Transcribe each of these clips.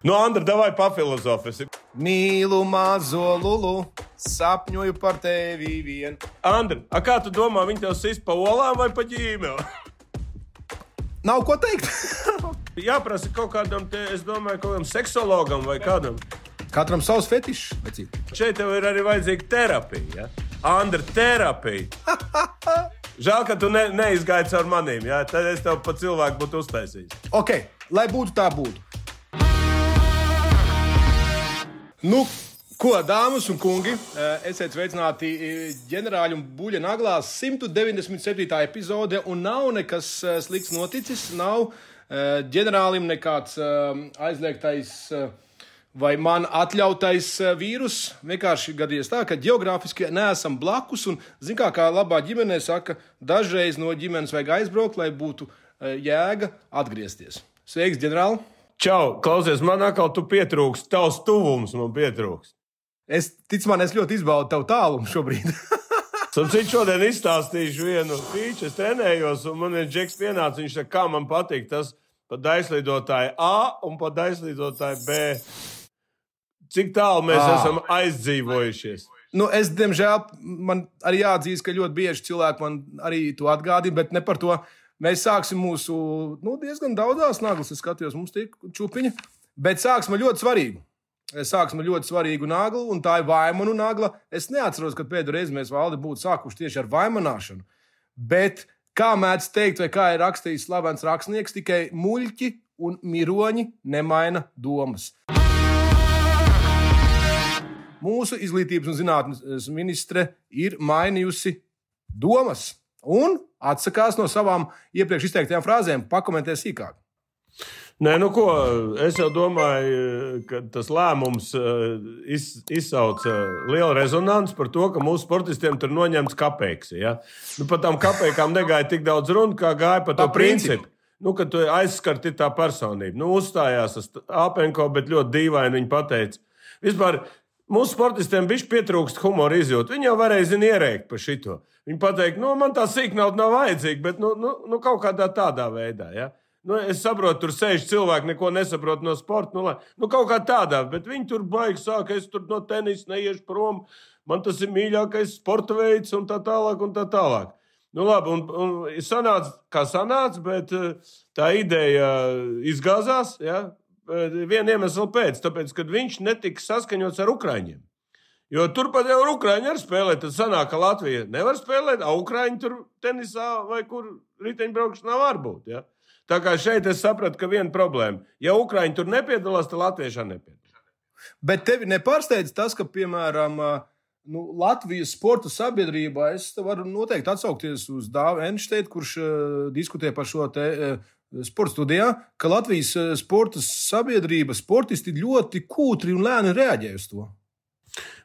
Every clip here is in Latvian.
Nu, Andra, davai pafilozofēsim. Mīlu mazo lulu, sapņoju par tevi vien. Andra, a kā tu domā, viņi tev sist pa olām vai pa ģīmeli? Nav ko teikt. Jāprasa kaut kādam, te, es domāju, kaut kādam seksologam vai kādam. Katram savs fetišs. vecīt. Šeit tev ir arī vajadzīga terapija. Ja? Andra, terapija. Žēl, ka tu ne, neizgāji caur manīm. Ja? Tad es tev pa cilvēku būtu uztaisījis. Ok, lai būtu tā būtu. Nu, ko, dāmas un kungi, eh, esiet sveicināti eh, ģenerāļa un buļļa naglās 197. epizode, un nav nekas eh, slikts noticis. Nav ģenerālim nekāds aizliegtais. Vai man atļautais vīrus vienkārši gadījies tā, ka geogrāfiski neesam blakus, un, zin kā, kā labā ģimenē saka, dažreiz no ģimenes vajag aizbraukt, lai būtu jēga atgriezties. Sveiks, ģenerāli! Čau, klausies, man atkal tu pietrūks, tavs tuvums man pietrūks. Es ticu, man es ļoti izbaudu tavu tālumu šobrīd. Sapratu, šodien izstāstīšu vienu feature. Es trenējos, un man ir džeks pienācis. Viņš saka, kā man patīk tas pa daislidotāju A un pa daislidotāju B. Cik tālu mēs Ā. esam aizdzīvojušies? nu, es, diemžēl, man arī jāatzīst, ka ļoti bieži cilvēki man arī to atgādina, bet ne par to. Mēs sāksim mūsu nu, diezgan daudzās naglas, es skatījos, mums tie čūpiņi, bet sāksim ar ļoti svarīgu. Sāksim ar ļoti svarīgu naglu, un tā ir vaimanu nagla. Es neatceros, kad pēdējo reizi mēs valdi būtu sākuši tieši ar vaimanāšanu. Bet, kā mēdz teikt, vai kā ir rakstījis slavens rakstnieks, tikai muļķi un miroņi nemaina domas. Mūsu izglītības un zinātnes ministre ir mainījusi domas un atsakās no savām iepriekš izteiktajām frāzēm. Pakomentē sīkāk. Nē, nu ko, es jau domāju, ka tas lēmums eh, iz, izsauca lielu rezonanci par to, ka mūsu sportistiem tur noņemts kapeiks. Ja? Nu, par tām kapeikām negāja tik daudz runu, kā gāja par to Pa principu. principu. Nu, kad tu aizskarti tā personība. Nu, uzstājās tas Apenko, bet ļoti dīvaini viņa pateica. Vispār mūsu sportistiem bija pietrūkst humora izjūta. Viņi jau varēja zin, ierēkt par šito. Viņi pateica, nu, man tā sīknauda nav vajadzīga, bet nu, nu, nu, kaut kādā tādā veidā. Ja? Nu, es saprotu, tur sēž cilvēki, neko nesaprot no sporta. Nu, lai- nu, kaut kā tādā, bet viņi tur baigs sāk, es tur no tenisa neiešu prom. Man tas ir mīļākais sporta veids, un tā tālāk. Un tā tālāk. Nu, labi, un, un sanāca, kā sanāca, bet eh, tā ideja izgāzās. Ja? Vienu iemeslu pēc, tāpēc, ka viņš netika saskaņots ar Ukrāņiem. Jo turpat jau ir Ukrāņi arī spēlē. Tad sanāk, ka Latvija nevar spēlēt, a Ukrāņi tur tenisā vai kur riteņbraukšanā var būt. Ja? Tā kā šeit es sapratu, ka viena problēma. Ja Ukrāņi tur nepiedalās, tad Latvieši arī nepiedalās. Bet tevi nepārsteidz tas, ka, piemēram, nu, Latvijas sporta sabiedrībā es varu noteikti atsaukties uz Dāvidu Enšteitu, kurš uh, diskutē par šo te. Uh, Sports studijā, ka Latvijas eh, sporta sabiedrība, sportisti ļoti kūtri un lēni reaģē uz to.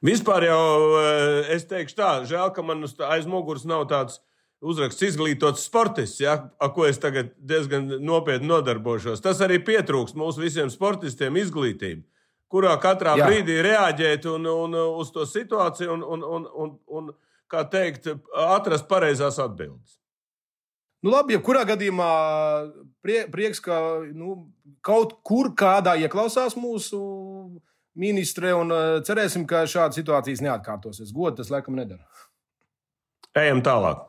Vispār jau eh, es teikšu tā, žēl, ka man aiz muguras nav tāds uzraksts izglītots sportists, ja, ar ko es tagad diezgan nopietni nodarbošos. Tas arī pietrūks mūsu visiem sportistiem izglītību, kurā katrā. Jā. brīdī reaģēt un, un, uz to situāciju un, un, un, un, un kā teikt, atrast pareizās atbildes. Nu, labi, jebkurā gadījumā prie, prieks, ka nu, kaut kur kādā ieklausās mūsu ministre, un uh, cerēsim, ka šādas situācijas neatkārtosies. Godu tas laikam nedara. Ejam tālāk.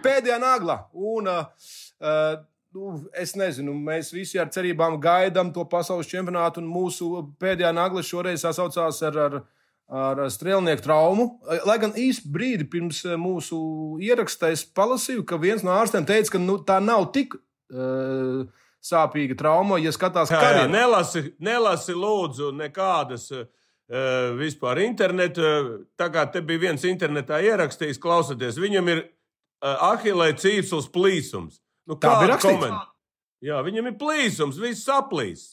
Pēdējā nagla. Un, uh, uh, nu, es nezinu, mēs visi ar cerībām gaidām to pasaules čempionātu, un mūsu pēdējā nagla šoreiz sasaucās ar, ar, ar strēlnieku traumu. Lai gan īsi brīdi pirms uh, mūsu ieraksta es palasīju, ka viens no ārstiem teica, ka nu, tā nav tik uh, sāpīga trauma, ja skatās Jā, jā, karjeru. nelasi, nelasi lūdzu nekādas uh, vispār internetu. Tā kā te bija viens internetā ierakstījis, klausieties, viņam ir uh, ahilē cīpsls plīsums. Nu, Tā bija rakstīts? koment- Jā, viņam ir plīsums, viss saplīs.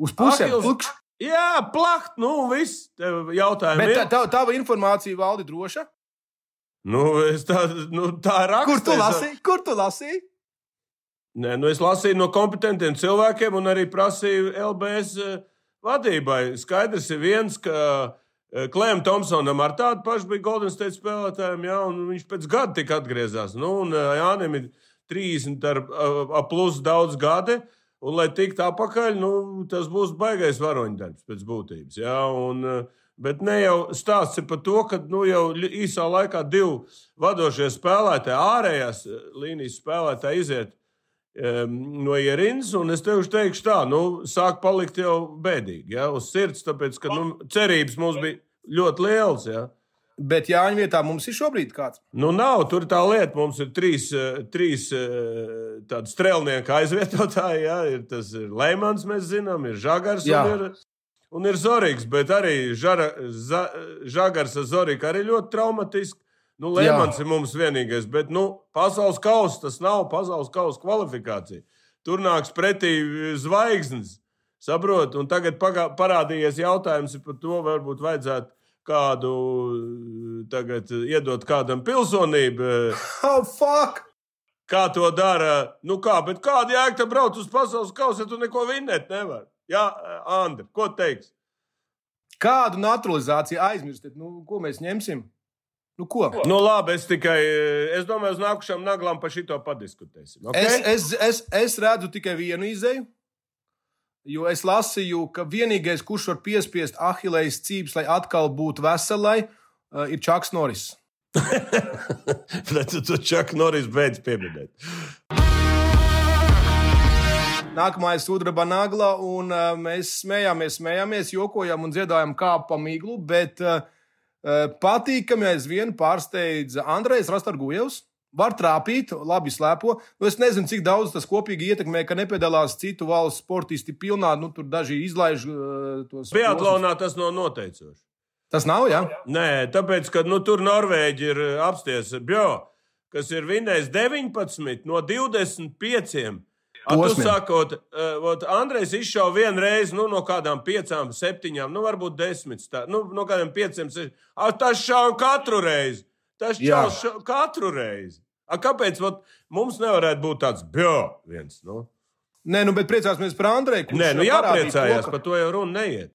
Uz pusēm. Ahils- Plukš. Jā, plakt, nu viss. Tev jautājumi Bet tā, tā, tava informācija valdi droša. Nu, es tā, nu, tā rakstu. Kur tu lasīji? Kur tu lasīji? Nē, nu es lasīju no kompetentiem cilvēkiem un arī prasīju LBS eh, vadībai. Skaidrs ir viens, ka eh, Klējam Thompsonam ar tādu pašu bija Golden State spēlētājiem, jā, un viņš pēc gada tika atgriezās. Nu, un eh, Jānim ir 30 ar, ar plus daudz gadi. Un, lai tiktu atpakaļ, nu, tas būs baisais varoņdarbs pēc būtības. Ja? Un, Bet ne jau stāsts ir par to, ka nu, jau īsā laikā divi vadošie spēlētāji, ārējās eh, līnijas spēlētāji iziet um, no ierīnas. Es tev teikšu, tā, nu, sāk palikt jau bēdīgi, ja, uz sirds, tāpēc, ka nu, cerības mums bija ļoti lielas. Ja. Bet Jāņa vietā mums ir šobrīd kāds. Nu, nav. Tur tā lieta. Mums ir trīs, eh, trīs eh, tādi strēlnieki aizvietotāji. Ja. Ir tas ir Leimans, mēs zinām, ir Žagars Jā. un ir un ir Zorīgs, bet arī žara, za, Žagars ar Zorīku arī ļoti traumatiski. Nu, Lēmans ir mums vienīgais, bet nu, pasaules kausa tas nav pasaules kausa kvalifikācija. Tur nāks pretī zvaigznes. Saprotu, un tagad parādījies jautājums par to, varbūt vajadzētu kādu tagad iedot kādam pilsonību. Oh, fuck! Kā to dara? Nu kā, bet kāda jēga tam braukt uz pasaules kausa, ja tu neko vinnēt nevari? Jā, Andri, ko teiks? Kādu naturalizāciju aizmirstiet? Nu, ko mēs ņemsim? Nu, ko? Nu, labi, es tikai, es domāju, uz nākamajām naglām par šito padiskutēsim. Okay? Es, es, es, es redzu tikai vienu izēju. Jo es lasīju, ka vienīgais, kurš var piespiest ahilējas cīpes, lai atkal būtu veselai, ir Čaks Noris. Bet tu Čaks Noris beidz pieminēt. Nākamā ir sudraba nagla, un uh, mēs smējāmies, smējāmies, jokojām un dziedājām kāpu pa miglu, bet uh, patīkami aizvien pārsteidza Andrejs Rastargujevs. Var trāpīt, labi slēpo. Nu, es nezinu, cik daudz tas kopīgi ietekmē, ka nepiedalās citu valstu sportisti pilnā. Nu, tur daži izlaiž uh, tos. Biatlonā tas nav noteicoši. Tas nav, jā? Nē, tāpēc, ka nu, tur Norvēģi ir apsties bio, kas ir vinnējis 19 no 25 Tu sakot, uh, Andrejs izšāva vienu reizi nu, no kādām piecām, septiņām, nu varbūt desmit. Tā, nu, no kādiem pieciem. A, tas šāva katru reizi. Tas šāva katru reizi. A, kāpēc vat, mums nevarētu būt tāds bio viens? Nu? Nē, nu, bet priecāsimies par Andreju. Nē, nu jāpriecājās, par to jau runa neiet.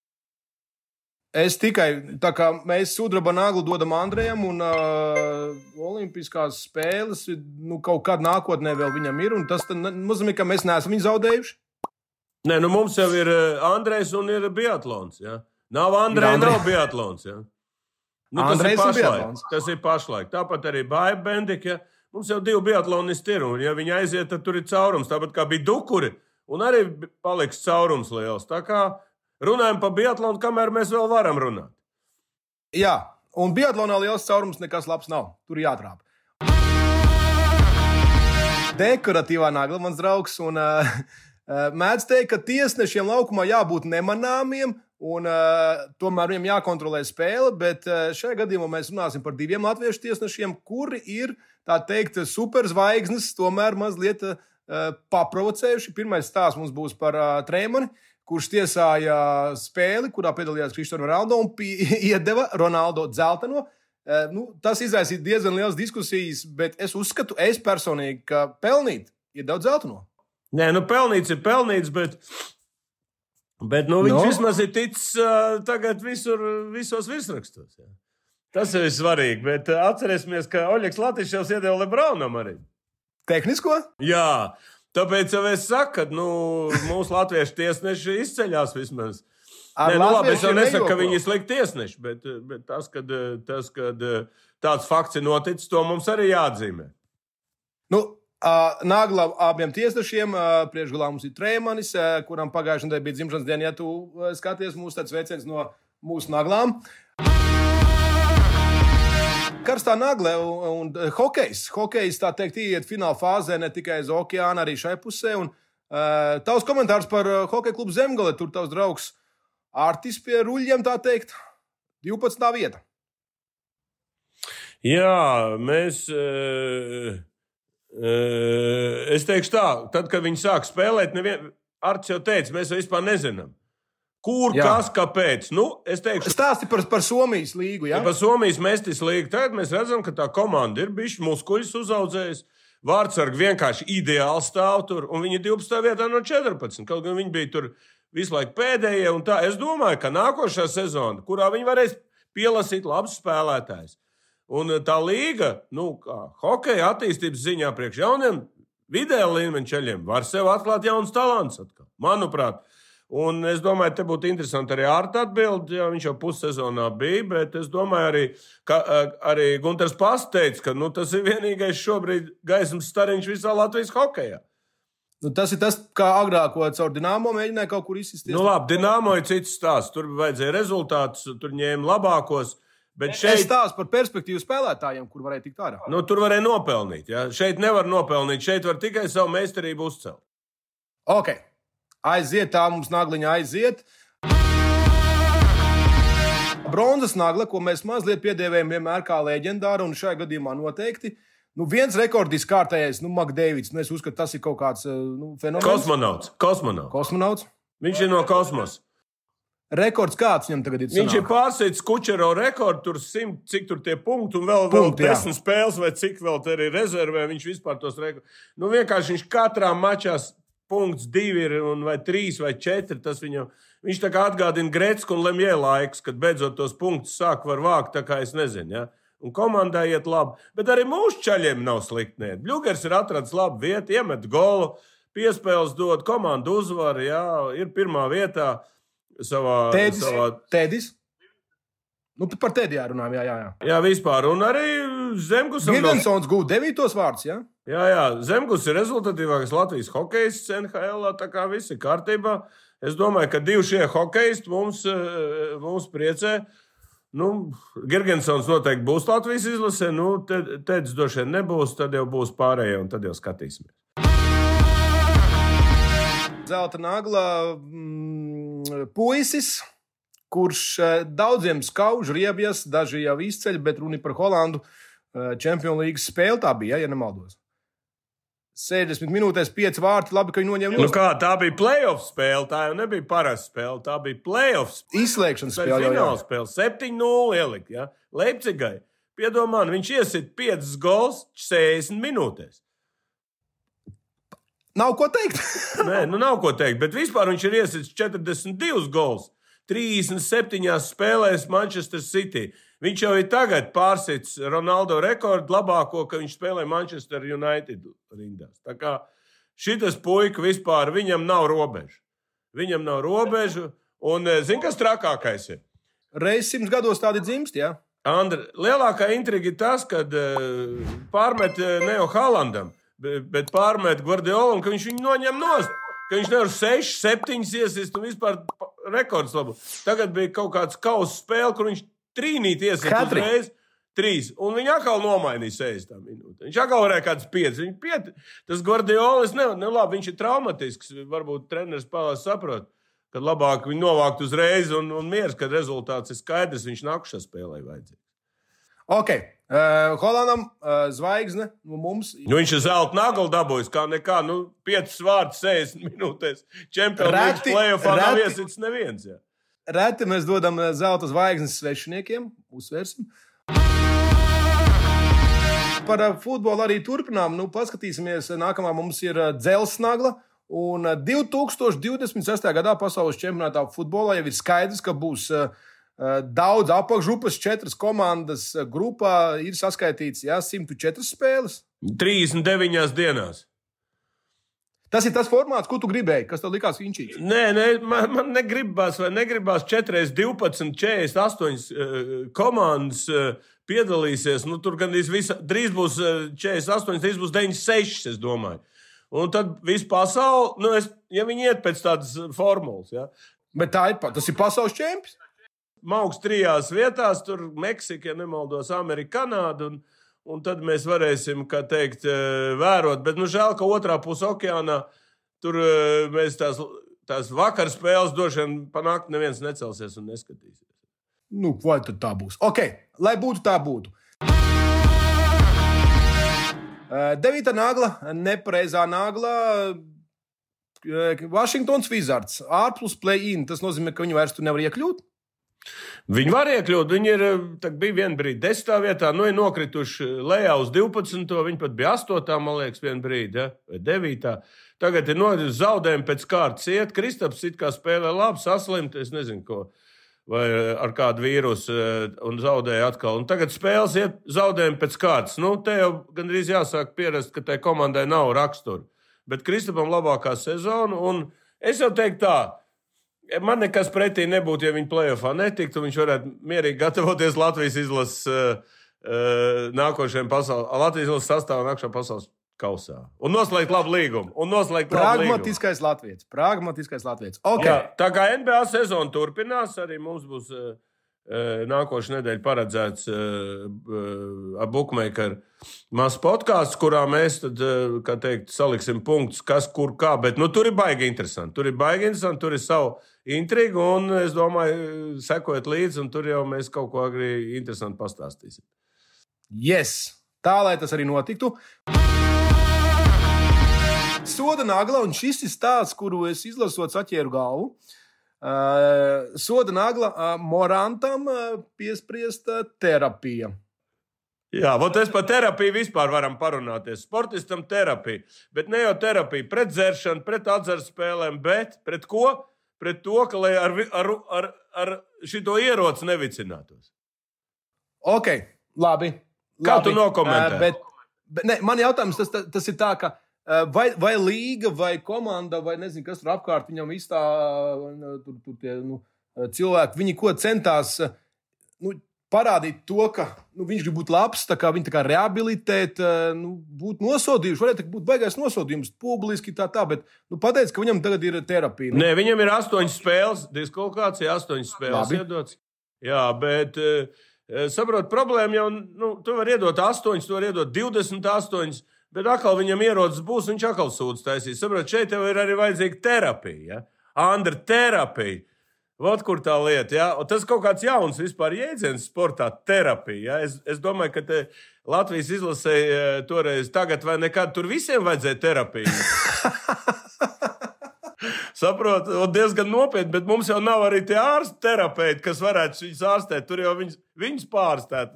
Es tikai tā kā mēs sudraba naglu dodam Andrejam, un uh, Olimpiskās spēles nu, kaut kādā nākotnē vēl viņam ir. Tas nozīmē, ka mēs neesam viņu zaudējuši. Nē, nu mums jau ir Andrejs un ir biatlons. Ja? Nav Andreja, nav biatlons. Ja? Nu, tas, ir pašlaik, tas ir pašlaik. Tāpat arī Bāba Bendika. Ja? Mums jau divi biatlonisti ir, un ja viņi aiziet, tad tur ir caurums. Tāpat kā bija Dukuri, un arī paliks caurums liels. Tā kā runājam par biatlonu, kamēr mēs vēl varam runāt. Jā, un biatlonā liels caurums nekas labs nav. Tur jātrāp. Dekoratīvā nagla, mans draugs, un uh, mēdz teikt, ka tiesnešiem laukumā jābūt nemanāmiem, un uh, tomēr viņiem jākontrolē spēle. Bet uh, šajā gadījumā mēs runāsim par diviem latviešu tiesnešiem, kuri ir, tā teikt, superzvaigznes, tomēr mazliet uh, paprovocējuši. Pirmais stāsts mums būs par uh, Trēmani. Uh, kurš tiesāja spēli, kurā piedalījās Kristians Ronaldo un iedeva Ronaldo dzelteno. Eh, nu, tas izraisīja diezgan liels diskusijas, bet es uzskatu, es personīgi, ka pelnīt ir daudz zeltaino. Nē, nu pelnīts ir pelnīts, bet, bet nu, viņš no. vismaz ir ticis uh, tagad visur, visos virsrakstos. Jā. Tas ir svarīgi, bet uh, atcerēsimies, ka Oļegs Latvijas iedeva Lebronam arī. Tehnisko? Jā, Tāpēc jau es saku, ka nu, mūsu latviešu tiesneši izceļas vismaz. Ar Nē, nu, labi, es jau nesaku, ka viņi ir slikti tiesneši, bet, bet tas, kad, tas, kad tāds fakts ir noticis, to mums arī jāatzīmē. Nu, Nāgla abiem tiesnešiem, priekšgalā mums ir Trēmanis, kuram pagājušajā nedēļā bija dzimšanas diena. Ja tu skaties mūsu tāds veiciens no mūsu naglām, karstā nagle un, un hokejs. Hokejs, tā teikt, iet fināla fāzē ne tikai uz okeāna, arī šai pusē. Un, uh, tavs komentārs par uh, hokeja klubu Zemgale, tur tavs draugs Artis pie ruļļiem, tā teikt, 12. vieta. Jā, mēs. Uh, uh, es teikšu tā, tad, kad viņi sāk spēlēt, nevien, Arts jau teica, mēs jau vispār nezinām. Kur, jā. kas, kāpēc? Nu, es teikšu, stāsti par, par Somijas līgu. Ja? Par Somijas mestis līgu. Tagad mēs redzam, ka tā komanda ir bijusi muskuļus uzaudzējusi. Vārtsargi vienkārši ideāli stāv tur, un viņi ir 12. vietā no 14. Kaut gan viņi bija tur visu laiku pēdējie. Es domāju, ka nākošā sezona, kurā viņi varēs pielasīt labus spēlētājus. Un tā līga, nu, kā hokeja attīstības ziņā priekš jauniem vidēja līmeņa ceļiem var sev atklāt jauns talants. Atkal, manuprāt, Un es domāju, te būtu interesanti arī ārta atbildi, jo viņš jau pussezonā bija. Bet es domāju, arī, ka arī Gunārs Pāsts teica, ka nu, tas ir vienīgais šobrīd gaismas stariņš visā Latvijas hokeja. Nu, tas ir tas, kā agrāk caur dīnāmo mēģināja kaut kur izsist. Nu, labi, dīnāmo ir cits stāsts. Tur vajadzēja rezultātus, tur ņēma labākos. Bet šeit stāsta par perspektīvu spēlētājiem, kur varēja tikt ārā. Nu, tur varēja nopelnīt. Ja? Šeit nevar nopelnīt, šeit var tikai savu meistarību uzcelt. Okay aiziet, tā mums nagliņa aiziet. Bronzas nagla, ko mēs mazliet piedēvējam vienmēr kā leģendāru, un šajā gadījumā noteikti. Nu, viens rekordis kārtējais, nu, Makdēvids. Nu, es uzskatu, tas ir kaut kāds eh, nu, fenomens. Kosmonauts. Kosmonauts. Kosmonauts. Viņš ir no kosmosa. Rekords kāds viņam tagad ir? Viņš sanāk? ir pārsēdis Kučero rekordu, tur simt, cik tur tie punkti, un vēl, Punkt, vēl desmit spēles, vai cik vēl tur ir rezervē. Viņš vispār tos rekordus. Nu, vienkārši viņš katrā mačā punkts, divi ir, un vai trīs vai četri. Tas viņam, viņš tā kā atgādina Grēcku un Lemjē laiks, kad beidzot tos punktus sāk var vākt, tā kā es nezinu. Ja? Un komandai iet labi. Bet arī mūsu ceļiem nav slikti. Bļūgers ir atradzis labu vietu, iemet golu, piespēles dod, komandu uzvaru, jā, ir pirmā vietā savā. Tēdis. Savā... Tēdis. Nu, par tēdi jārunā, jā, jā. Jā, jā vispār. Un arī Zemgus. Gigantsons no... gūta devītos vārdus, jā? Jā, jā. Zemgus ir rezultatīvākais Latvijas hokejs NHL, tā kā viss ir kārtībā. Es domāju, ka divi šie hokejisti mums, eh, mums priecē. Nu, Gigantsons noteikti būs Latvijas izlasē, nu, Tēdes droši vien nebūs, tad jau būs pārējie, un tad jau skatīsimies. Zelta nagla mm, puisis kurš eh, daudziem skauž riebjas, daži jau izceļ, bet runa par Holandu Champions League spēli tā bija, ja nemaldos. 60 minūtēs, 5 vārti. Labi, ka viņi noņēma. Nu kā, tā bija playoff spēle. Tā jau nebija parasta spēle. Tā bija playoff spēle. Izslēgšanas spēle. Bija spēle. 7-0 ielikt. Ja? Leipzigai. Piedomā, viņš iesit 5 gols 60 minūtēs. Nav ko teikt. Nē, nu nav ko teikt. Bet vispār viņš ir iesitis 42 gols 37 spēlēs Manchester City. Viņš jau ir tagad pārsits Ronaldo rekordu labāko, ka viņš spēlē Manchester United rindās. Tā kā šis puika vispār viņam nav robežu. Viņam nav robežu, un eh, zini, kas trakākais ir? Reizes simts gados tādi dzimst, jā. Andra, lielākā intriga ir tas, ka uh, pārmet uh, Neo Halandam, bet, bet pārmet Guardiolam, ka viņš viņu noņem nost ka viņš nevar 6, 7 iesist un vispār rekords labu. Tagad bija kaut kāds kausa spēle, kur viņš trīnīt iesist uzreiz. Trīs. Un viņi atkal nomainīja 60 minūtes. Viņš atkal varēja kāds 5. Viņa piet... Tas Guardiolis, ne, ne labi, viņš ir traumatisks. Varbūt treneris pāvās saprot, ka labāk viņu novākt uzreiz un, un miers, kad rezultāts ir skaidrs, viņš nākušā spēlē vajadzīgs. Ok, uh, Holandam uh, zvaigzne nu, mums. Nu, viņš ir zelta nagla dabūjis, kā nekā. Nu, 5 vārdus 60 minūtēs. Čempionu līnijas plēsoņā nav iesits neviens. Jā. Reti mēs dodam zelta zvaigznes svešiniekiem, uzsversim. Par futbolu arī turpinām. Nu, paskatīsimies, nākamā mums ir dzelzsnagla. Un 2026. gadā pasaules čempionātā futbolā jau ir skaidrs, ka būs uh, Eh, daudz apakšgrupas, četras komandas eh, grupā ir saskaitīts jā, 104 spēles. 39 dienās. Tas ir tas formāts, ko tu gribēji. Kas tev likās inčīgs? Nē, nē man, man negribās, vai negribās 4, 12, 48 uh, komandas uh, piedalīsies. Nu, tur gandrīz visa, drīz būs uh, 48, drīz būs 96, es domāju. Un tad viss pasaule, nu, es, ja viņi iet pēc tādas formulas. Ja. Bet tā ir, tas ir pasaules čempions. Mauks trijās vietās, tur Meksika, ja nemaldos, Amerika, Kanāda. Un, un tad mēs varēsim, kā teikt, eh, vērot. Bet, nu, žēl, ka otrā pusē okeānā tur eh, mēs tās, tās vakar spēles droši vien panākt, neviens necelsies un neskatīsies. Nu, vai tad tā būs? Ok, lai būtu tā būtu. Eh, devītā nagla, nepareizā nagla. Vašingtons Wizards, ārpus play-in. Tas nozīmē, ka viņi vairs tur nevar iekļūt. Viņi var iekļūt, viņi ir, bija viena brīdi 10. vietā, nu ir nokrituši lejā uz 12. Viņi pat bija 8. man liekas, viena brīdi, ja? vai 9. Tagad ir zaudējumi pēc kārtas iet. Kristaps it kā spēlē labi, saslimt, es nezinu, ko. vai ar kādu vīrusu un zaudēja atkal. Un tagad spēles iet zaudējumi pēc kārtas. Nu, te jau gandrīz jāsāk pierast, ka tai komandai nav rakstura. Bet Kristupam labākā sezona, un es jau teiktu tā. Man nekas pretī nebūtu, ja viņi plēsoņā netiktu. Viņš varētu mierīgi gatavoties Latvijas izlases uh, uh, nākošajam pasaules, Latvijas izlases sastāvam nākamajā pasaules kausā. Un noslēgt labu līgumu. Un noslēgt Pragmatiskais Latvijas. Pragmatiskais Latvijas. Okay. Jā, tā kā NBA sezona turpinās, arī mums būs uh, nākošais nedēļa paredzēts ar Bookmakeru mazs podkāsts, kurā mēs tad, teikt, saliksim punktus, kas kur kā. Bet nu, tur ir baigi interesanti. Tur ir baigi interesanti, tur ir savu intrigu, un es domāju, sekojot līdzi, un tur jau mēs kaut ko arī interesantu pastāstīsim. Yes! Tā lai tas arī notiktu soda nagla, un šis ir stāsts, kuru es izlasot, saķēru galvu. Uh, soda nagla uh, Morantam uh, piespriesta terapija. Jā, vot es par terapiju vispār varam parunāties. Sportistam terapija, bet ne jau terapija pret dzeršanu, pret atzarspēlēm, bet pret ko? Pret to, ka lai ar, ar, ar, ar šito ieroci nevicinātos. Ok, labi. Kā labi. tu nokomentē? Uh, bet, bet, ne, man jautājums tas, tas, tas ir tā, ka Eh, vai, vai līga, vai komanda, vai nezinu, kas tur apkārt viņam iztā, tur, tur tie nu, eh, cilvēki, viņi ko centās nu, parādīt to, ka nu, viņš grib būt labs, tā kā viņu tā kā rehabilitēt, nu, būt nosodījuši. Varētu būt baigais nosodījums publiski, tā tā, bet nu, pateic, ka viņam tagad ir terapija. Nu. Nē, viņam ir astoņas spēles, diskvalifikācija, astoņas spēles iedots. Jā, bet saprot, problēma jau, nu, tu vari iedot astoņas, tu vari iedot 28. Bet atkal viņam ierodas būs, viņš atkal sūdz taisīs. Saprotiet, šeit jau ir arī vajadzīga terapija. Ja? Andra terapija. Vot kur tā lieta, ja? Un tas kaut kāds jauns vispār jēdziens sportā - terapija. Ja? Es, es domāju, ka te Latvijas izlasēja e, toreiz, tagad vai nekad, tur visiem vajadzēja terapiju. Saprotu, diezgan nopietni, bet mums jau nav arī tie ārsti terapeiti, kas varētu viņus ārstēt. Tur jau viņus, viņus pārstāt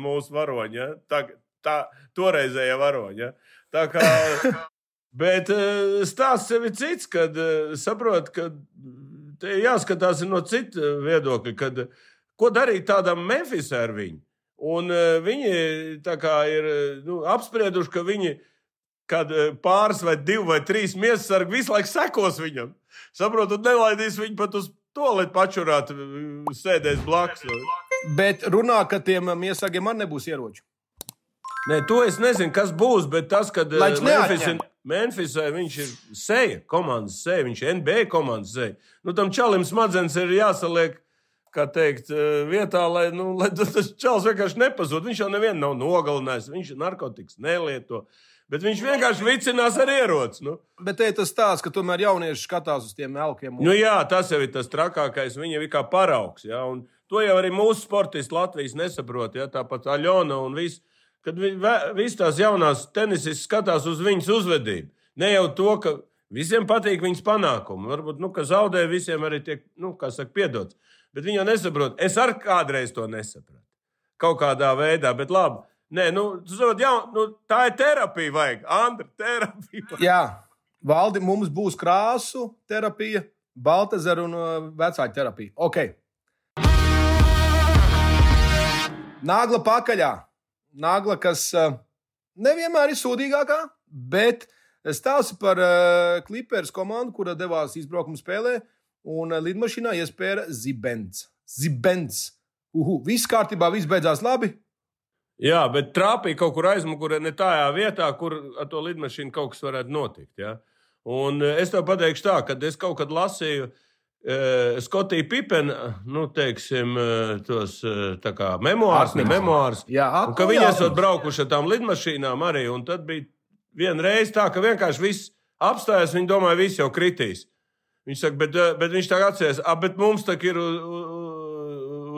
mūsu varoņi. Ja? Tagad, tā toreizējā varoņa. Tā kā, bet eh, stāsts sev ir cits, kad eh, saprot, ka jāskatās no cita viedokļa, kad ko darīt tādam Memphisam ar viņu. Un eh, viņi ir nu, apsprieduši, ka viņi kad pāris vai divi vai trīs miesasargi visu laiku sekos viņam. Saprotat, nelaidīs viņu pat uz to, lai pačurātu, sēdēs blakus. Bet runā, ka tiem miesagiem man nebūs ieroči. Nē, to es nezinu, kas būs, bet tas, ka eh, Memphisē viņš ir seja, komandas seja, viņš ir NBA komandas seja. Nu, tam čalim smadzenes ir jāsaliek. Kā teikt, eh, vietā, lai, nu, lai tas čels vienkārši nepazūd. Viņš jau nevienu nav nogalinājis, viņš narkotikas nelieto. Bet viņš vienkārši vicinās ar ieroci. Nu. Bet te ir tas stāsts, ka tomēr jaunieši skatās uz tiem elkiem. Un... Nu, jā, tas jau ir tas trakākais. Viņi jau ir kā paraugs. Ja? Un to jau arī mūsu sportisti Latvijas nesaprot. Ja? Tāpat Aļona un viss kad visas tās jaunās tenisistas skatās uz viņas uzvedību. Ne jau to, ka visiem patīk viņas panākumi. Varbūt, nu, ka zaudē visiem arī tiek, nu, kā saka, piedots. Bet viņi jau nesaprot. Es arī kādreiz to nesapratu. Kaut kādā veidā, bet labi. Nē, nu, saprot, jā, nu, tā ir terapija, vajag. Andra, terapija. Jā, valdi, mums būs krāsu terapija, Baltasaru un uh, vecāku terapija. Ok. Nāgla pakaļā nagla, kas uh, nevienmēr ir sūdīgākā, bet stāsta par uh, Clippers komandu, kura devās izbraukuma spēlē, un uh, lidmašīnā iespēja Zibens. Zibens. Uhu, viss kārtībā, viss beidzās labi. Jā, bet trāpīja kaut kur aizmugurē, ne tajā vietā, kur ar to lidmašīnu kaut kas varētu notikt. Ja? Un es tev pateikšu tā, ka es kaut kad lasīju, uh, Skotija Pipena, nu, teiksim, tos kā, memoārus, ne memoārus. Jā, un, ka viņi esat braukuši ar tām lidmašīnām arī, un tad bija viena reize tā, ka vienkārši viss apstājās, viņi domāja, viss jau kritīs. Viņš saka, bet, bet viņš tā atcerās, ah, bet mums tā ir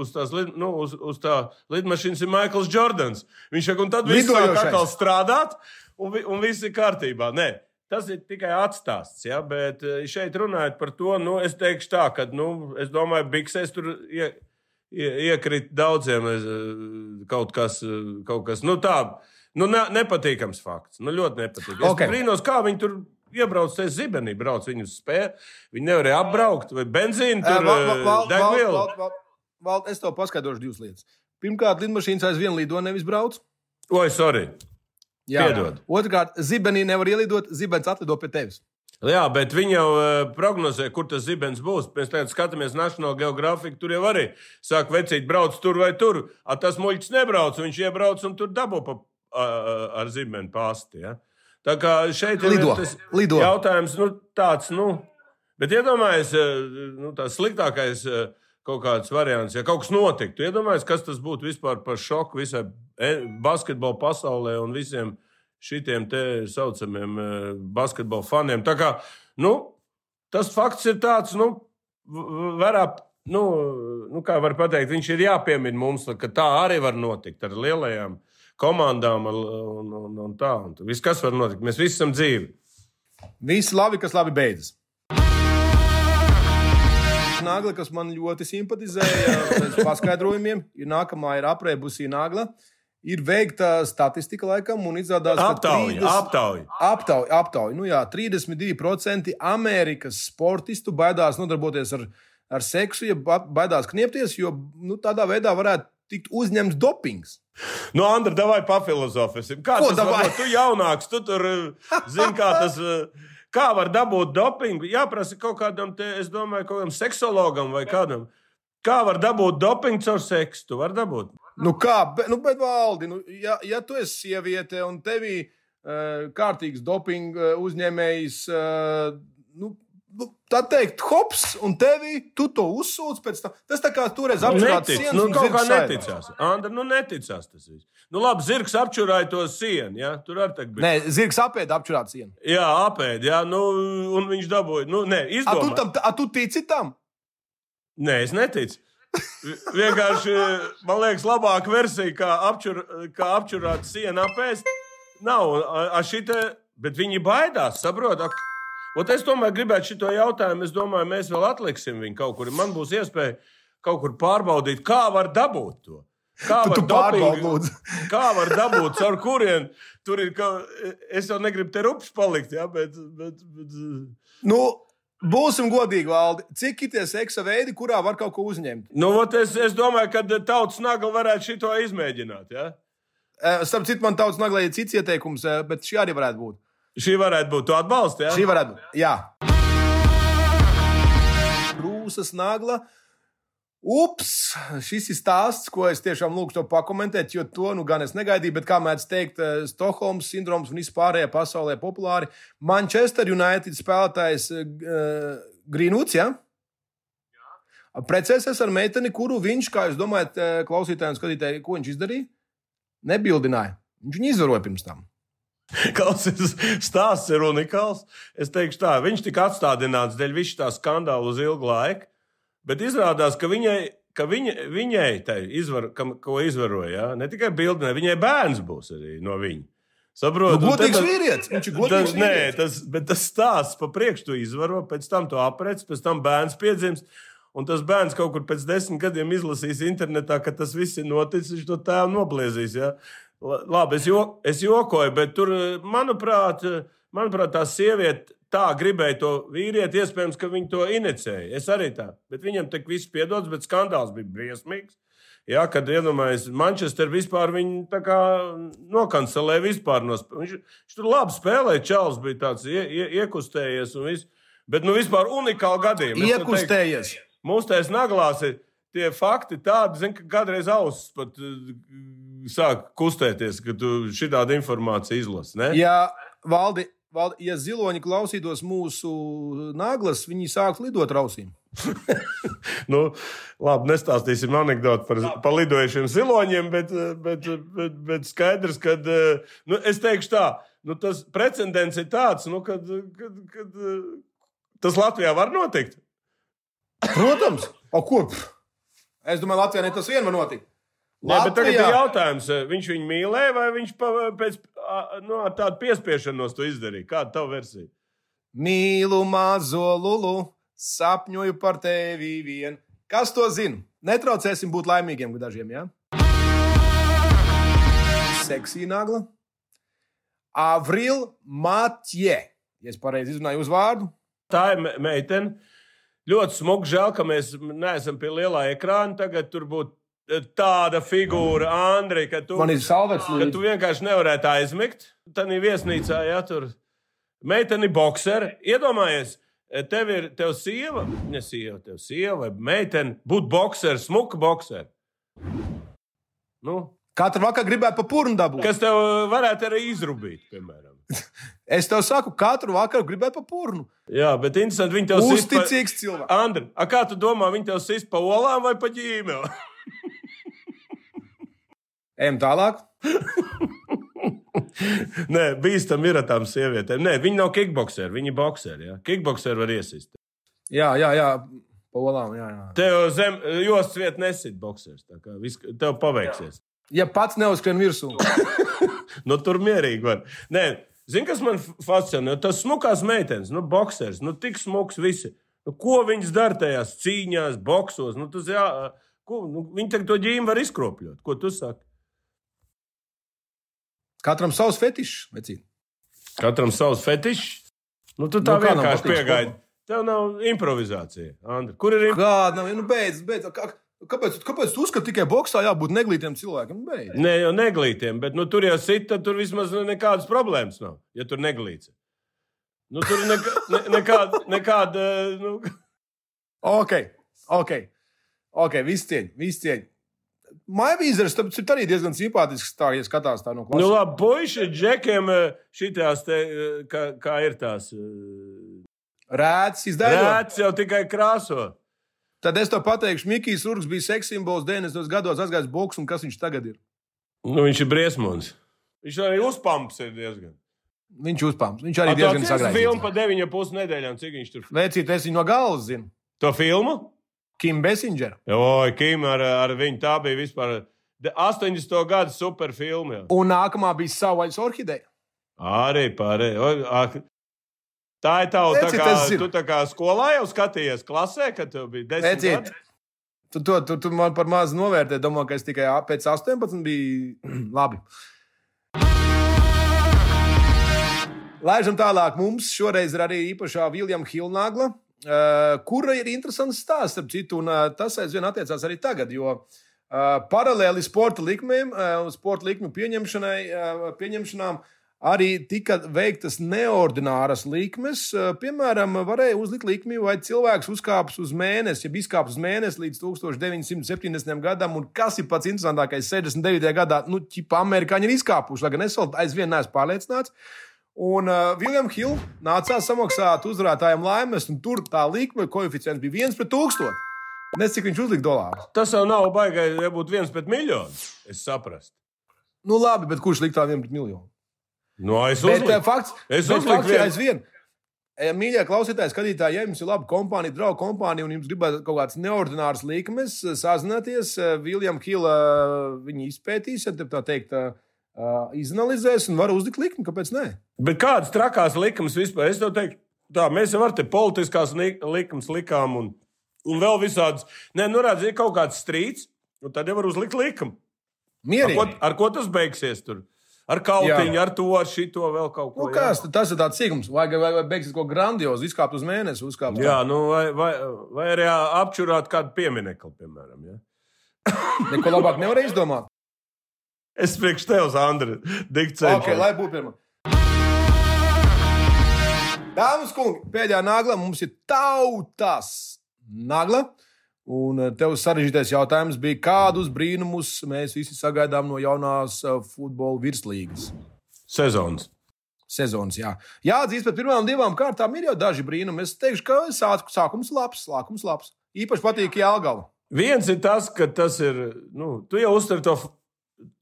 uz tās nu, uz, uz tā lidmašīnas ir Maikls Jordans. Viņš saka, un tad viss sāk atkal strādāt, un, un viss ir kārtībā. Nē. Tas ir tikai atstāsts, ja, bet eh, šeit runājot par to, nu, es teikšu tā, ka, nu, es domāju, Biksēs tur ie, ie, iekrīt daudziem eh, kaut kas, eh, kaut kas, nu, tā, nu, ne, nepatīkams fakts, nu, ļoti nepatīkams. Okay. Es brīnos, kā viņi tur iebrauc te zibenī, brauc viņu spēju. Viņi nevarēja apbraukt, vai benzīnu tur degvielu. Val, val, val. Vald, es tev paskaidrošu divas lietas. Pirmkārt, lidmašīnas aizvien lido, nevis brauc. Oi, sorry. Jā. Piedod. Otrkārt, zibenī nevar ielidot, zibens atlido pie tevis. Jā, bet viņi jau uh, prognozē, kur tas zibens būs. Mēs tagad skatāmies National Geographic, tur jau arī sāk vecīt, brauc tur vai tur. A, tas muļķis nebrauc, viņš iebrauc un tur dabū pa, a, a, ar zibeni pāsti. Ja? Tā kā šeit ir Lido, tas lido. jautājums, nu, tāds, nu, bet iedomājieties, nu, tas sliktākais. Uh, kaut kāds variants, ja kaut kas notiktu. Iedomājieties, kas tas būtu vispār par šoku visai e, basketbola pasaulē un visiem šitiem te saucamiem e, basketbola faniem. Tā kā nu, tas fakts ir tāds, nu, varētu. Nu, nu, kā var teikt, viņš ir jāpiemina mums, ka tā arī var notikt ar lielajām komandām un, un, un, tā. Un viss, kas var notikt, mēs visi esam dzīvi. Viss labi, kas labi beidzas. Nagla, kas man ļoti simpatizēja pēc paskaidrojumiem, ir nākamā ir aprēbusī nagla. Ir veikta statistika, laikam, un izrādās, ka Aptauja, 30 aptauja. aptauja, aptauja. Nu, jā, 32% Amerikas sportistu baidās nodarboties ar, ar seksu, ja ba- baidās kniepties, jo nu, tādā veidā varētu tikt uzņemts dopings. Nu, Andra, davai pafilozofēsim. Kā Ko tas davai? var būt? Tu jaunāks, tu tur eh, zini, kā tas. Eh, Kā var dabūt dopingu? Jāprasa kaut kādam, te, es domāju, kaut kādam seksologam vai kādam. Kā var dabūt dopingu caur seksu? Tu vari dabūt. Nu, kā, bet, nu, bet valdi, nu, ja, ja tu esi sieviete un tevī uh, kārtīgs dopinga uh, uzņēmējs, uh, nu, nu, tā teikt, hops, un tevī tu to uzsūdz pēc tam. Tas tā kā toreiz apšaubās Netic, nu, kaut kā neticās. Andra, nu neticās tas viss. Nu, labi, zirgs apčurāja to sienu, ja? tur arī tā bija. Nē, zirgs apēda apšaubāt sienu. Jā, apēd, jā, nu, un viņš dabūja. Nu, nē, A tu, tam, a, tu tici tam? Nē, es neticu. Vi- Vienkārši, man liekas, labāka versija, kā, apčur, kā apčurāt sienu apēst. Nav, a, a šite, bet viņi baidās, saprotat? Ot es tomēr gribētu šo jautājumu, es domāju, mēs vēl atliksim viņu kaut kur. Man būs iespēja kaut kur pārbaudīt, kā var dabūt to. Kā Tu, tu pārbaudi, dopingu-. Kā var dabūt, caur kurien tur ir? Ka, es jau negribu te rupšs palikt, ja, bet, bet, bet Nu, būsim godīgi, valdi. Cik ir tie seksa veidi, kurā var kaut ko uzņemt? Nu, es, es domāju, ka tautas nagla varētu šo izmēģināt. Ja? Uh, Starp citu, man tautas naglē ir cits ieteikums, eh, bet šī arī varētu būt. Šī varētu būt tu atbalsts. Ja? Šī varētu būt. Jā. Brūsas nagla. Ups, šis ir stāsts, ko es tiešām lūgtu to pakomentēt, jo to nu gan es negaidīju, bet kā mēdz teikt, eh, Stokholmas sindroms un vispārējā pasaulē populāri. Manchester United spēlētājs uh, Greenwoods, ja? Precēsies ar meiteni, kuru viņš, kā jūs domājat, eh, klausītājiem, skatītājiem, ko viņš izdarīja? Nebildināja. Viņš viņu izvaroja pirms tam. Klausies, stāsts ir unikāls. Es teikšu tā, viņš tika atstādināts dēļ visu tā skandālu uz ilgu laiku, bet izrādās, ka viņai, ka viņa, viņai tai izvar, kam, ko izvaroja, ja? ne tikai bildinē, viņai bērns būs arī no viņa. Saprotu, Nu, godīgs tad- vīrietis, viņš ir Tas, godīgs nē, vīrietis. tas, bet tas stāsts pa priekšu tu izvaro, pēc tam to aprec, pēc tam bērns piedzims. Un tas bērns kaut kur pēc desmit gadiem izlasīs internetā, ka tas viss ir noticis. Viņš to tēvu nobliezīs. Ja? La- Labi, es, jo, es jokoju, bet tur, manuprāt, manuprāt tā sieviete tā gribēja to vīrieti. Iespējams, ka viņi to inicēja. Es arī tā. Bet viņam tik viss piedodas, bet skandāls bija briesmīgs. Jā, kad iedomājas, Manchester vispār viņu nokancelēja vispār. No, sp- viņš, viņš tur labi spēlēja, Čāls bija tāds ie, ie, iekustējies un viss. Bet nu vispār unikāli gadījumi. Iekustējies. Mums tajās naglās ir tie fakti tādi, zin, ka kādreiz ausis pat uh, sāk kustēties, kad tu šādu informāciju izlasi. ne? Valdi, valdi, ja ziloņi klausītos mūsu naglas, viņi sāks lidot rausīm. Nu, labi, nestāstīsim anekdoti par, par lidojušiem ziloņiem, bet, bet, bet, bet skaidrs, ka nu, es teikšu tā, nu, tas precedents ir tāds, nu, kad, kad, kad tas Latvijā var notikt. Protams, o ko? Es domāju, Latvijā tas vien var notikt. Nē, bet tagad ir jautājums, viņš viņu mīlēja vai viņš pa, pēc nu, tādu piespiešanos to izdarīja? Kāda ir tava versija? Mīlu mazo lulu, sapņoju par tevi vien. Kas to zina? Netraucēsim būt laimīgiem dažiem? Ja? Seksija nagla. Avril Matje. Ja es pareizi izrunāju uzvārdu, Tā ir me- meitene, Ļoti smuki, žēl, ka mēs neesam pie lielā ekrāna. Tagad tur būtu tāda figūra, Andri, ka tu, salvets ka tu vienkārši nevarētu aizmigt. Tad ir viesnīcā, ja tur meitene boxeri. Iedomājies, eh, tev ir tev sieva, ne sieva, tev sieva vai meitene, būt boxeri, smuka boxeri. Nu, Katru vakaru gribētu pa purnu dabūt. kas tev varētu arī izrubīt, piemēram. Es tev saku, katru vakaru gribētu pa purnu. Jā, bet interesanti, viņi tev pa- Uzticīgs cilvēks. Andri, a kā tu domā, viņi tev sist pa olām vai pa ģīmeli? Ejam tālāk. Nē, bīstam ir ar tām sievietēm. Nē, viņi nav kickboxeri, viņi ir boxeri. Ja? Kickboxeri var iesist. Jā, jā, jā. Polām, jā, jā. Tev zem jostas vieta nesit boxers. viss- Tev paveiksies. Ja pats neuzskrien virsū, Nu, tur mierīgi var. Nē, zini, kas man fascinē? Tas smukās meitenes, nu, boxers, nu, tik smuks visi. Nu, ko viņas dara tajās cīņās, boxos? Nu, tas jā, ko, nu, viņi to ģīmu var izkropļot. Ko tu saki? Katram savs fetišs. vecīt. Katram savs fetišs. Nu, tu tā Nu, nu, kādam vienkārši piegaidi. Tev nav improvizācija. Andri. Kur ir improvizācija? Kāda nav? Nu, beidz, beidz. Kā- Kāpēc, kāpēc tu uzskati tikai boxā jābūt neglītiem cilvēkiem? Nu, beidz. Nē, jau neglītiem, bet nu, tur jau sit, tad tur vismaz nekādas problēmas nav. Ja tur neglīts. Nu, tur ir neka, ne, nekāda. nekāda nu, Ok, ok. Ok, viss cieņ, viss cieņ. Maivīzers, ir arī diezgan simpātisks. Tā, ja skatās tā no nu, klases. labi, puiši, džekiem, šitās te, eh, kā, kā ir tās. eh, Rēts, izdevums. Rēts jau tikai krāso. Tad es tev pateikšu, Mikls Urgs bija seksa simbols 90. gados, aizgājis boks, un kas viņš tagad ir? Nu, viņš ir briesmonis. Viņš arī uzpamps ir diezgan. Viņš uzpāms. Viņš arī diezgan Tas ir filma sagrāzīts. pa 9,5 nedēļām, cik viņš tur. Vecīt, es viņu no galvas zinu. To filmu? Kim Bessinger. Oi, Kim ar, ar viņu tā bija vispār. de- 80. gada superfilma. Un nākamā bija Savvaļas orhideja. Arī pārējai. Tā ir tava. Tā kā, tu tā kā skolā jau skatījies klasē, kad tev bija 10 Vecīt, gadi. tu, to, tu, tu man par maz novērtē. Domāju, ka es tikai pēc 18 biju labi. Laižam tālāk. Mums šoreiz ir arī īpašā Viljama Hilnagla, kura ir interesants stāsts, ap citu, un uh, tas aizvien attiecās arī tagad. Jo uh, paralēli sporta likmēm, uh, sporta likmju pieņemšanām, arī tika veiktas neordināras likmes. Piemēram, varēja uzlikt likmi, vai cilvēks uzkāps uz mēnesi, ja izkāps uz mēnesi līdz 1970. gadam, un kas ir pats interesantākais, 69. gadā, nu, ķipa amerikāņi ir izkāpuši, lai gan es vēl aizvien neesmu pārliecināts. Un uh, Viljams Hills nācās samaksāt uzvarētājiem laimes, un tur tā likme koeficients bija viens pret tūkstošu. Nezinu, cik viņš uzlika dolāru. Tas jau nav baigi, ja būtu viens pret miljonu. Es saprastu. Nu, labi, bet kurš liktā vienu pret miljonu? Nu, es Bet uzliku. uh, fakts, Es bet uzliku vienu. aizvien. Mīļie klausītāji, skatītāji, ja jums ir laba kompānija, draugu kompānija, un jums gribētu kaut kādas neordināras likmes, eh, sazināties, Viljams Hills viņi izpētīs, ja tā teikt, uh, izanalizēs un var uzlikt likmi. Kāpēc ne? Bet kādas trakās likumas vispār? Es tev teiktu, tā mēs jau ar te politiskās li- likumas likām un, un vēl visādas. Nē, nu redz, ir kaut kāds strīds, un tad jau var uzlikt likumu. Ar Mierīgi. ko, ar ko tas beigsies tur? Ar kautiņu, ar to, ar šito vēl kaut ko. Nu, kas, tad tas ir tāds sīkums, vai, vai, vai beigsies kaut ko grandiozu, izkāpt uz mēnesi, uzkāpt Jā, nu, vai, vai, vai arī apčurāt kādu pieminiektu, piemēram. Ja? Neko labāk nevar izdomāt. Es priekš tevis, Andri, dikcēju. Okay, lai būtu pirmā. Dāmas un kungi, pēdējā nagla mums ir tautas nagla. Un eh, tev sarežģītais jautājums bija, kādus brīnumus mēs visi sagaidām no jaunās eh, futbola virslīgas Sezonas. sezonas. Jā, jāatzīst, pēc pirmām divām kārtām ir jau daži brīnumi. Es teikšu, ka sāk- sākums labs, sākums labs. Īpaši patīk Jālgava. Viens ir tas, ka tas ir. Nu, tu jau uztver to,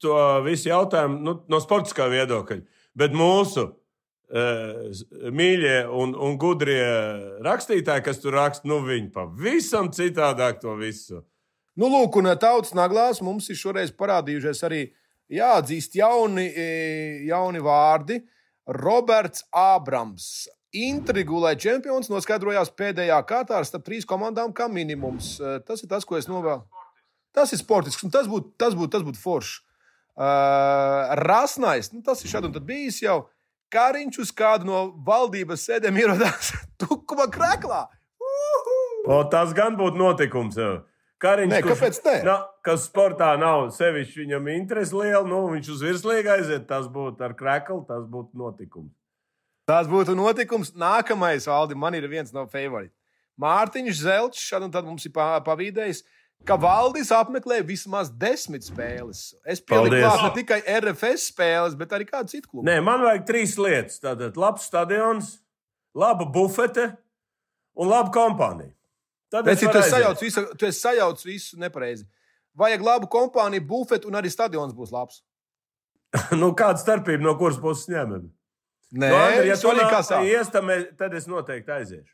to visu jautājumu nu, no sportiskā viedokļa. Bet mūsu uh, mīļie un, un gudrie rakstītāji, kas tur raksta, nu, viņi pavisam citādāk to visu. Nu, lūk, un tautas naglās mums ir šoreiz parādījušies arī jāatzīst jauni, e, jauni vārdi. Roberts Ābrams. Intrigulē čempions noskaidrojās pēdējā kārtā starp trīs komandām kā minimums. E, Tas ir tas, ko es novēlu. Tas ir sportisks, un tas būtu būt, tas būt forši. Uh, Rasnais, nu, tas ir šādi un tad bijis jau. Kariņš uz kādu no valdības sēdēm ierodās tukuma krēklā. Uhu! O, tas gan būtu notikums. Kariņš, Nē, kurš- ne? Na, kas sportā nav sevišķi viņam interesi liela, nu, viņš uz virslīgu aiziet, tas būtu ar kreklu, tas būtu notikums. Tas būtu notikums. Nākamais, Aldi, man ir viens no favoritiem. Mārtiņš Zelčs, šad un tad mums ir pa- pavīdējis, ka Valdis apmeklē vismaz desmit spēles. Es klāt ne tikai RFS spēles, bet arī kādu citu klubu. Nē, man vajag trīs lietas. Tātad labs stadions, laba bufete un laba kompānija. Tad Bet es tu sajaucis visu, tu esi sajaucis visu nepareizi. Vajag labu kompāniju, bufetu un arī stadions būs labs. nu, kāda starpība no kuras puses ņemam? Nē, Nu, Andri, ja tu svarīgi, kā mēs- tad es noteikti aiziešu.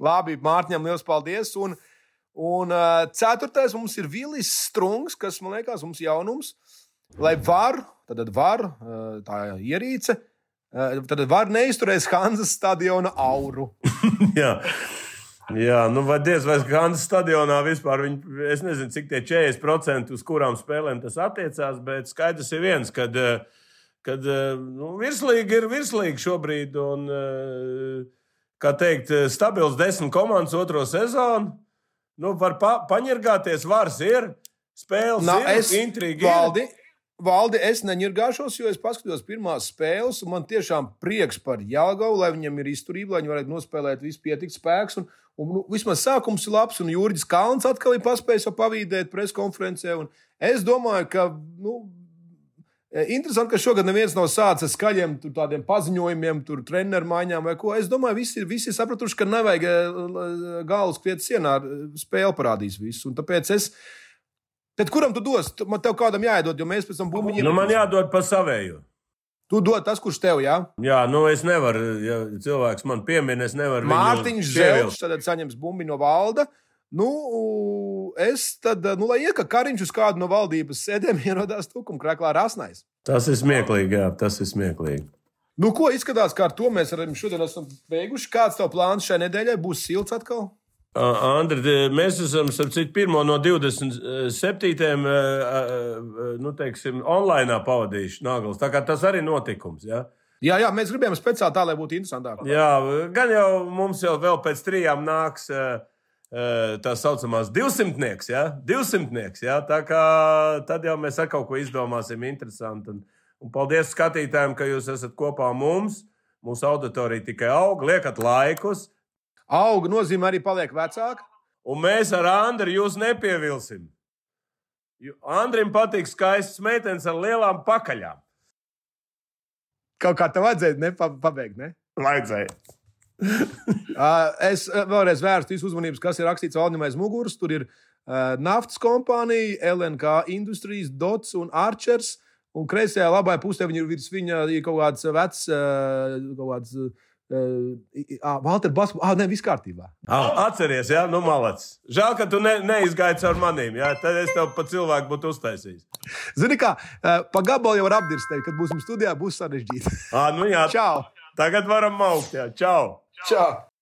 Labi, Mārtiņam liels paldies. Un, un uh, ceturtais mums ir Vilis Strunks, kas man liekas, mums ir jaunums. Lai var, tad var uh, tā ierīce, uh, tad var neizturēs Hanzas stadiona auru. Jā. Jā, nu, vai diez vai Hansa stadionā vispār, viņi, es nezinu, cik tie 40% uz kurām spēlēm tas attiecās, bet skaidrs ir viens, eh, eh, nu, virslīga ir virslīga šobrīd, un, eh, kā teikt, eh, stabils desmit komandas otro sezonu, nu, var pa, paņirgāties, vars ir, spēles Na, ir, es, intriga ir. Valdi, Valdi, es neņirgāšos, jo es paskatījos pirmās spēles, un man tiešām prieks par Jāgaunu, lai viņam ir izturība, lai viņi varētu nospēlēt visu pietikt spēks. Un, un, nu, vismaz sākums ir labs, un Jurģis Kalns atkal ir paspējis pavīdēt preskonferencē. un Es domāju, ka. Nu, Interesanti, ka šogad neviens nav sācis skaļiem tādiem paziņojumiem, tur treneru maiņām vai ko. Es domāju, visi visi sapratuši, ka nevajag e, l- galvas kriet sienā, spēle parādīs visu. Un tāpēc es. Tad kuram tu dos? Man tev kādam jāiedod, jo mēs pēc tam bumbiņiem. Nu, man jādod pa savēju. Tu dod tas, kurš tev, jā? Jā, nu es nevaru, ja cilvēks man piemin, es nevaru. Mārtiņš. Zelčs tad saņems bumbiņu no valda. Nu, es tad, nu, lai ieka kariņš uz kādu no valdības sēdēm, ierodās tukuma krāklā rasnais. Tas ir smieklīgi, jā, tas ir smieklīgi. Nu, ko izskatās, kā ar to mēs arī šodien esam beiguši? Kāds tev plāns šai nedēļai? Būs silts atkal? Uh, Andri, mēs esam citu, pirmo no 27. Uh, uh, nu, teiksim, online pavadījuši Nāgls. Tā kā tas arī notikums. Ja? Jā, jā, mēs gribējām speciāli tā, lai būtu interesantāk. Jā, gan jau mums jau vēl pēc trijām nāks. Uh, Tā saucamās divsimtnieks, ja? divsimtnieks. Ja? Tā kā tad jau mēs ar kaut ko izdomāsim interesantu. Un, un paldies skatītājiem, ka jūs esat kopā ar mums. Mūsu auditorija tikai aug, liekat laikus, Auga nozīmē arī paliek vecāka. un mēs ar Andru jūs nepievilsim. Andrim patīk skaistas meitenes ar lielām pakaļām. Kaut kā tev vajadzēja nepabeigt, ne? Vajadzēja. Uh, es uh, vēlreiz vērstu jūsu uzmanību, kas ir rakstīts Valdemai aiz muguras. Tur ir uh, naftas kompānija, LNK Industries, Dots un Archers. Un kreisajā labajā pusē viņa ir virs viņa ir kaut kāds vecs, uh, kaut kāds. Valter Basku, ah, nē, viss kārtībā. Atceries, jā, nu malacis. Žēl, ka tu ne, neizgāji caur manīm. Jā, tad es tev pa cilvēku būtu uztaisījis. Zini, kā pa gabalu jau var apdirstēt, kad būsim studijā, būs sarežģīti. À, nu jā, Čau! tagad varam maukt. Jā. Čau! Čau!